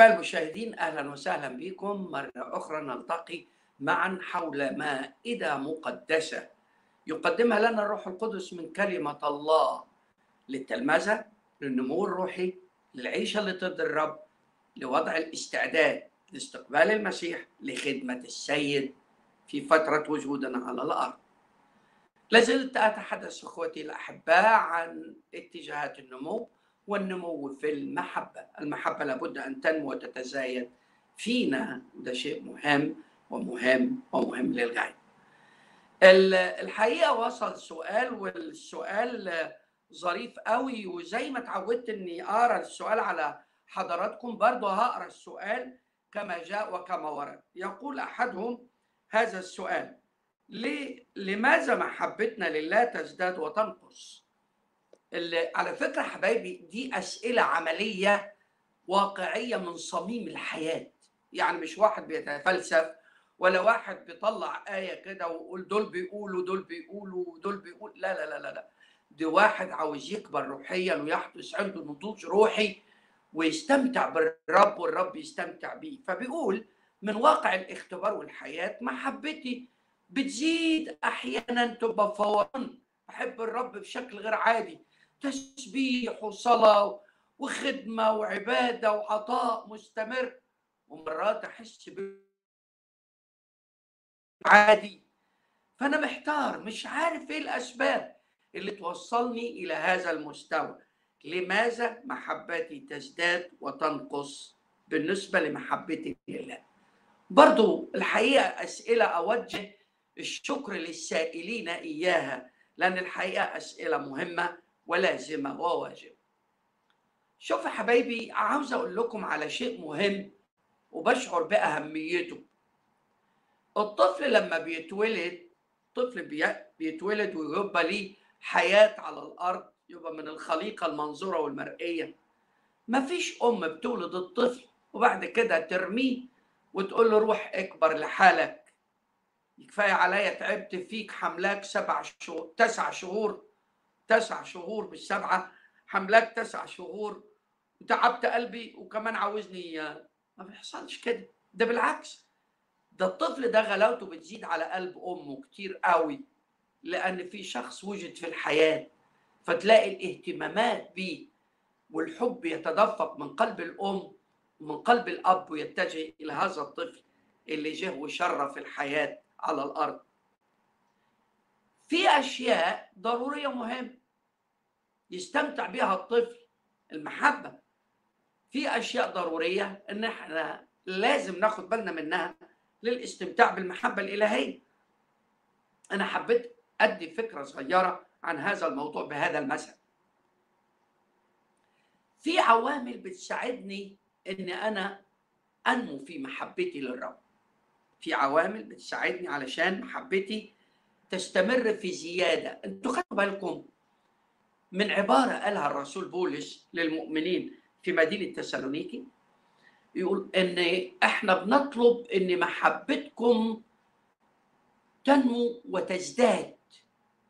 أحباء المشاهدين أهلا وسهلا بكم. مرة أخرى نلتقي معا حول مائدة مقدسة يقدمها لنا الروح القدس من كلمة الله للتلمذة للنمو الروحي للعيشة اللي ترضي الرب لوضع الاستعداد لاستقبال المسيح لخدمة السيد في فترة وجودنا على الأرض. لازلت أتحدث أخوتي الأحباء عن اتجاهات النمو. والنمو في المحبة. المحبة لابد أن تنمو وتتزايد فينا. ده شيء مهم ومهم ومهم للغاية. الحقيقة وصل سؤال والسؤال ظريف قوي وزي ما اتعودت إني أقرأ السؤال على حضراتكم برضه هقرأ السؤال كما جاء وكما ورد. يقول أحدهم هذا السؤال ليه لماذا محبتنا لله تزداد وتنقص؟ اللي على فكرة حبايبي دي أسئلة عملية واقعية من صميم الحياة. يعني مش واحد بيتفلسف ولا واحد بيطلع آية كده ويقول دول بيقولوا دول بيقولوا ودول بيقول. لا لا لا لا, لا. دي واحد عاوز يكبر روحيا ويحدث عنده نضوج روحي ويستمتع بالرب والرب يستمتع بيه. فبيقول من واقع الاختبار والحياة محبتي بتزيد أحيانا تبقى فورا. أحب الرب بشكل غير عادي. تسبيح وصلاة وخدمة وعبادة وعطاء مستمر. ومرات أحس عادي فأنا محتار مش عارف إيه الأسباب اللي توصلني إلى هذا المستوى. لماذا محبتي تزداد وتنقص بالنسبة لمحبتي لله؟ برضو الحقيقة أسئلة أوجه الشكر للسائلين إياها لأن الحقيقة أسئلة مهمة ولازمة وواجبة شوف يا حبايبي عاوز أقول لكم على شيء مهم وبشعر بأهميته. الطفل لما بيتولد طفل بيتولد ويبقى ليه حياة على الأرض يبقى من الخليقة المنظورة والمرئية. مفيش أم بتولد الطفل وبعد كده ترميه وتقول له روح اكبر لحالك. كفاية عليا تعبت فيك حملاك سبع شهور تسع شهور تسع شهور بالسبعة حملاك تسع شهور وتعبت قلبي وكمان عاوزني ما بيحصلش كده. ده بالعكس ده الطفل ده غلاوته بتزيد على قلب أمه كتير قوي لأن في شخص وجد في الحياة فتلاقي الاهتمامات بيه والحب يتدفق من قلب الأم ومن قلب الأب ويتجه إلى هذا الطفل اللي جه وشرف الحياة على الأرض. في أشياء ضرورية مهمة. يستمتع بها الطفل المحبة. في أشياء ضرورية إن إحنا لازم ناخد بالنا منها للاستمتاع بالمحبة الإلهية. أنا حبيت أدي فكرة صغيرة عن هذا الموضوع بهذا المثل. في عوامل بتساعدني إن أنا أنمو في محبتي للرب. في عوامل بتساعدني علشان محبتي تستمر في زيادة. أنتوا خدوا بالكم من عبارة قالها الرسول بولس للمؤمنين في مدينة تسالونيكي يقول إن إحنا بنطلب إن محبتكم تنمو وتزداد.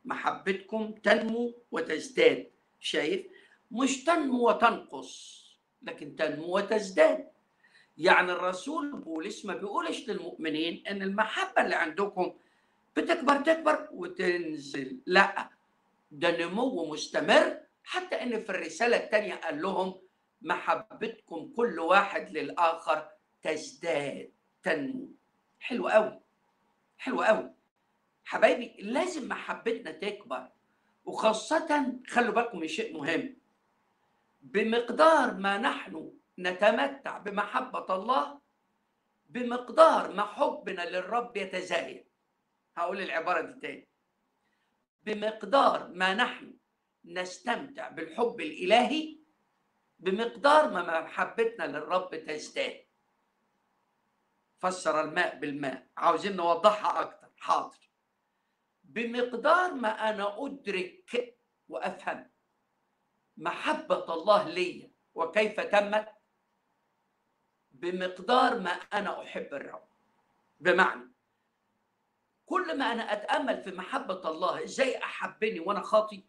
محبتكم تنمو وتزداد. شايف؟ مش تنمو وتنقص لكن تنمو وتزداد. يعني الرسول بولس ما بيقولش للمؤمنين إن المحبة اللي عندكم بتكبر تكبر وتنزل لأ. ده نمو مستمر. حتى إن في الرسالة الثانية قال لهم محبتكم كل واحد للآخر تزداد تنمو. حلو قوي حلو قوي. حبايبي لازم محبتنا تكبر. وخاصة خلوا بالكم من شيء مهم. بمقدار ما نحن نتمتع بمحبة الله بمقدار ما حبنا للرب يتزايد. هقول العبارة دي تاني. بمقدار ما نحن نستمتع بالحب الإلهي بمقدار ما محبتنا للرب تزداد. فسر الماء بالماء عاوزين نوضحها أكتر حاضر. بمقدار ما أنا أدرك وأفهم محبة الله لي وكيف تمت بمقدار ما أنا أحب الرب. بمعنى كل ما أنا أتأمل في محبة الله إزاي أحبني وأنا خاطي؟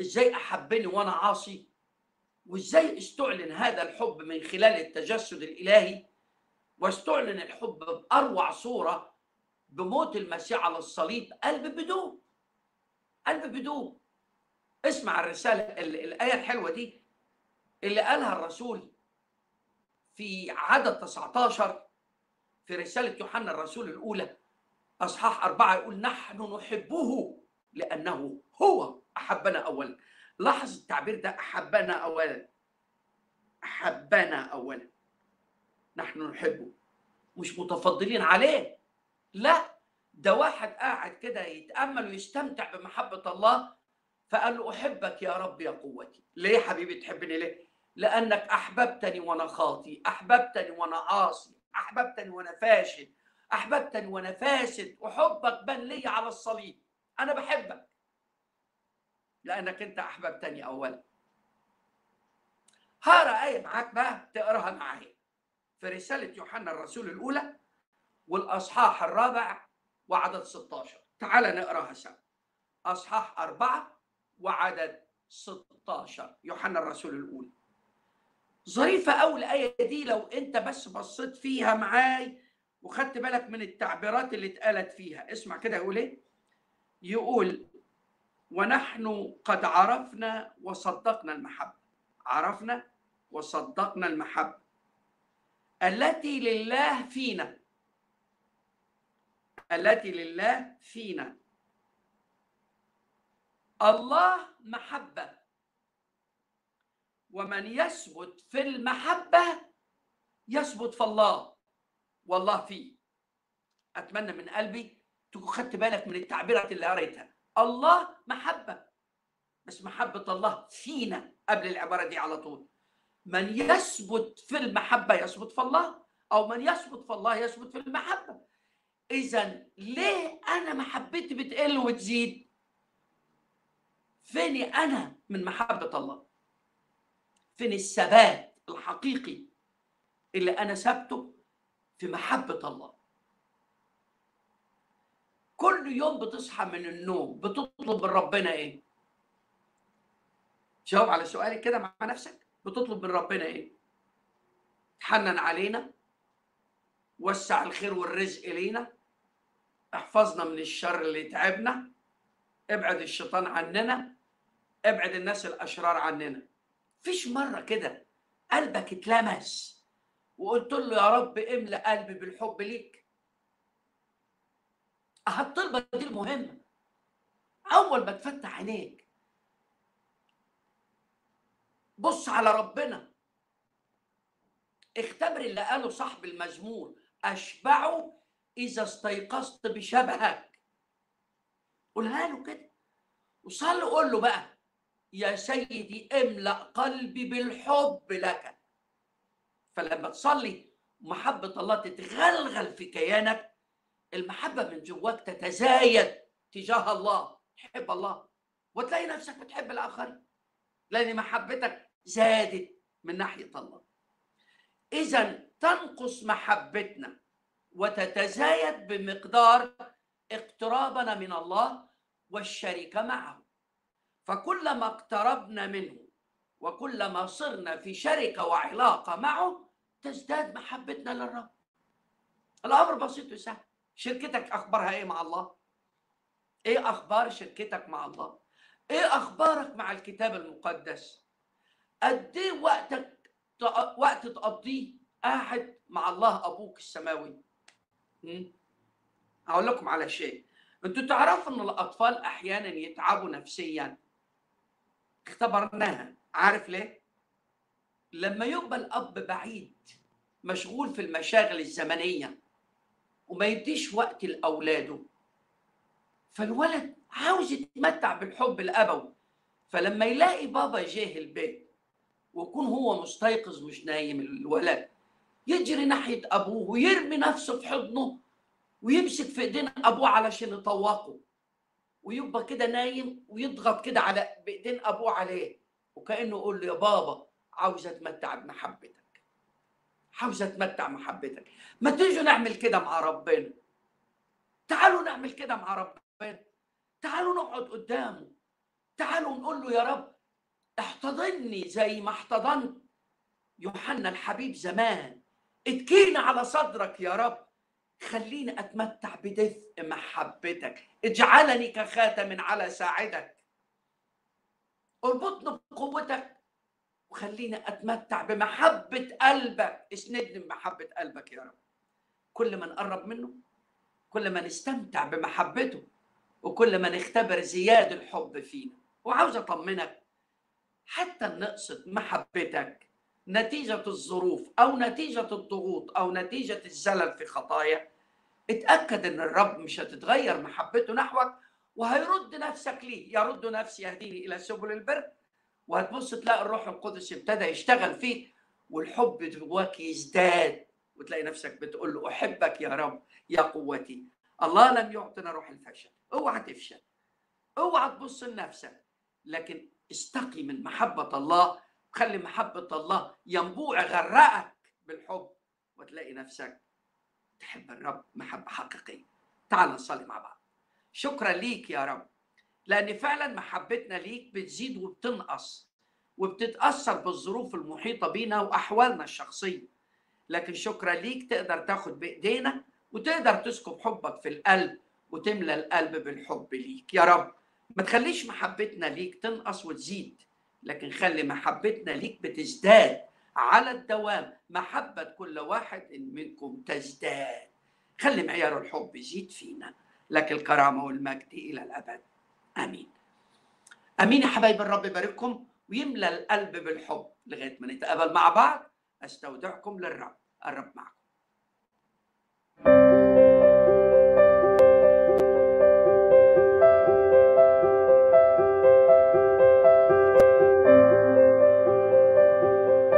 إزاي أحبني وأنا عاصي؟ وإزاي استعلن هذا الحب من خلال التجسد الإلهي؟ واستعلن الحب بأروع صورة بموت المسيح على الصليب قلب بدون قلب بدون. اسمع الرسالة الآية الحلوة دي اللي قالها الرسول في عدد 19 في رسالة يوحنا الرسول الأولى. أصحاح أربعة يقول نحن نحبه لأنه هو أحبنا اولا لاحظ التعبير ده أحبنا اولا أحبنا اولا نحن نحبه. مش متفضلين عليه. لا ده واحد قاعد كده يتأمل ويستمتع بمحبة الله فقال له أحبك يا رب يا قوتي. ليه حبيبي تحبني ليه؟ لأنك أحببتني وأنا خاطي أحببتني وأنا عاصي أحببتني وأنا فاشل. أحببتني وأنا فاسد وحبك بان لي على الصليب. أنا بحبك. لأنك أنت أحببتني اولا. هقرا إيه معاك بقى تقراها معايا. في رسالة يوحنا الرسول الأولى والأصحاح الرابع وعدد 16 تعال نقراها سوا. أصحاح أربعة وعدد 16 يوحنا الرسول الأولى. ظريفة قوي الآية دي لو أنت بس بصيت فيها معاي وخدت بالك من التعبيرات اللي اتقالت فيها. اسمع كده يقول إيه؟ يقول ونحن قد عرفنا وصدقنا المحبة. عرفنا وصدقنا المحبة. التي لله فينا. التي لله فينا. الله محبة. ومن يثبت في المحبة يثبت في الله. والله فيه أتمنى من قلبي تكون خدت بالك من التعبيرات اللي قريتها الله محبة بس محبة الله فينا قبل العبارة دي على طول من يثبت في المحبة يثبت في الله أو من يثبت في الله يثبت في المحبة إذا ليه أنا محبتي بتقل وتزيد؟ فيني أنا من محبة الله؟ فين الثبات الحقيقي اللي أنا ثبته في محبة الله؟ كل يوم بتصحى من النوم بتطلب من ربنا إيه؟ جاوب على سؤالك كده مع نفسك. بتطلب من ربنا إيه؟ تحنن علينا وسع الخير والرزق لينا احفظنا من الشر اللي يتعبنا ابعد الشيطان عننا ابعد الناس الأشرار عننا. فيش مرة كده قلبك اتلمس. وقلت له يا رب املأ قلبي بالحب ليك. الطلبة دي المهمة. أول ما تفتح عينيك بص على ربنا. اختبر اللي قاله صاحب المزمور. أشبعه إذا استيقظت بشبهك. قولها له كده. وصلي قول له بقى يا سيدي املأ قلبي بالحب لك. فلما تصلي محبة الله تتغلغل في كيانك المحبة من جواك تتزايد تجاه الله. تحب الله. وتلاقي نفسك بتحب الآخرين. لأن محبتك زادت من ناحية الله. إذا تنقص محبتنا وتتزايد بمقدار اقترابنا من الله والشركة معه. فكلما اقتربنا منه وكلما صرنا في شركة وعلاقة معه تزداد محبتنا للرب. الأمر بسيط وسهل. شركتك أخبارها إيه مع الله؟ إيه أخبار شركتك مع الله؟ إيه أخبارك مع الكتاب المقدس؟ قد إيه وقتك وقت تقضيه قاعد مع الله أبوك السماوي؟ هقول لكم على شيء. أنتوا تعرفوا إن الأطفال أحيانا يتعبوا نفسيا. اختبرناها. عارف ليه؟ لما يبقى الاب بعيد مشغول في المشاغل الزمنية وما يديش وقت لأولاده فالولد عاوز يتمتع بالحب الابوي فلما يلاقي بابا جه البيت ويكون هو مستيقظ مش نايم الولد يجري ناحية أبوه ويرمي نفسه في حضنه ويمسك في إيدين أبوه علشان يطوقه. ويبقى كده نايم ويضغط كده على بإيدين أبوه عليه وكأنه يقول له يا بابا عاوز اتمتع بمحبتك. عاوز اتمتع محبتك. ما تيجوا نعمل كده مع ربنا. تعالوا نعمل كده مع ربنا. تعالوا نقعد قدامه. تعالوا نقول له يا رب احتضن احتضني زي ما احتضنت يوحنا الحبيب زمان. اتكينا على صدرك يا رب. خليني أتمتع بدفء محبتك. اجعلني كخاتم على ساعدك. اربطني بقوتك. وخليني أتمتع بمحبة قلبك. اسندني بمحبة قلبك يا رب؟ كل ما نقرب منه كل ما نستمتع بمحبته وكل ما نختبر زياد الحب فينا. وعاوز أطمنك حتى نقصد محبتك نتيجة الظروف أو نتيجة الضغوط أو نتيجة الزلل في خطايا. اتأكد أن الرب مش هتتغير محبته نحوك وهيرد نفسك ليه. يرد نفسي يهديني إلى سبل البر. وهتبص تلاقي الروح القدس ابتدى يشتغل فيك والحب جواك يزداد. وتلاقي نفسك بتقول له أحبك يا رب يا قوتي. الله لم يعطنا روح الفشل. اوعى تفشل. اوعى تبص لنفسك. لكن استقي من محبة الله. خلي محبة الله ينبوع غرقك بالحب. وتلاقي نفسك تحب الرب محبة حقيقية. تعال نصلي مع بعض. شكرا ليك يا رب. لأن فعلا محبتنا ليك بتزيد وبتنقص وبتتأثر بالظروف المحيطة بينا وأحوالنا الشخصية. لكن شكرا ليك تقدر تاخد بإيدينا وتقدر تسكب حبك في القلب وتملى القلب بالحب ليك. يا رب ما تخليش محبتنا ليك تنقص وتزيد لكن خلي محبتنا ليك بتزداد على الدوام. محبة كل واحد منكم تزداد. خلي معيار الحب يزيد فينا لك الكرامة والمجد إلى الأبد. آمين. آمين يا حبايب الرب يبارككم ويملى القلب بالحب لغاية ما نتقابل مع بعض. أستودعكم للرب الرب معكم.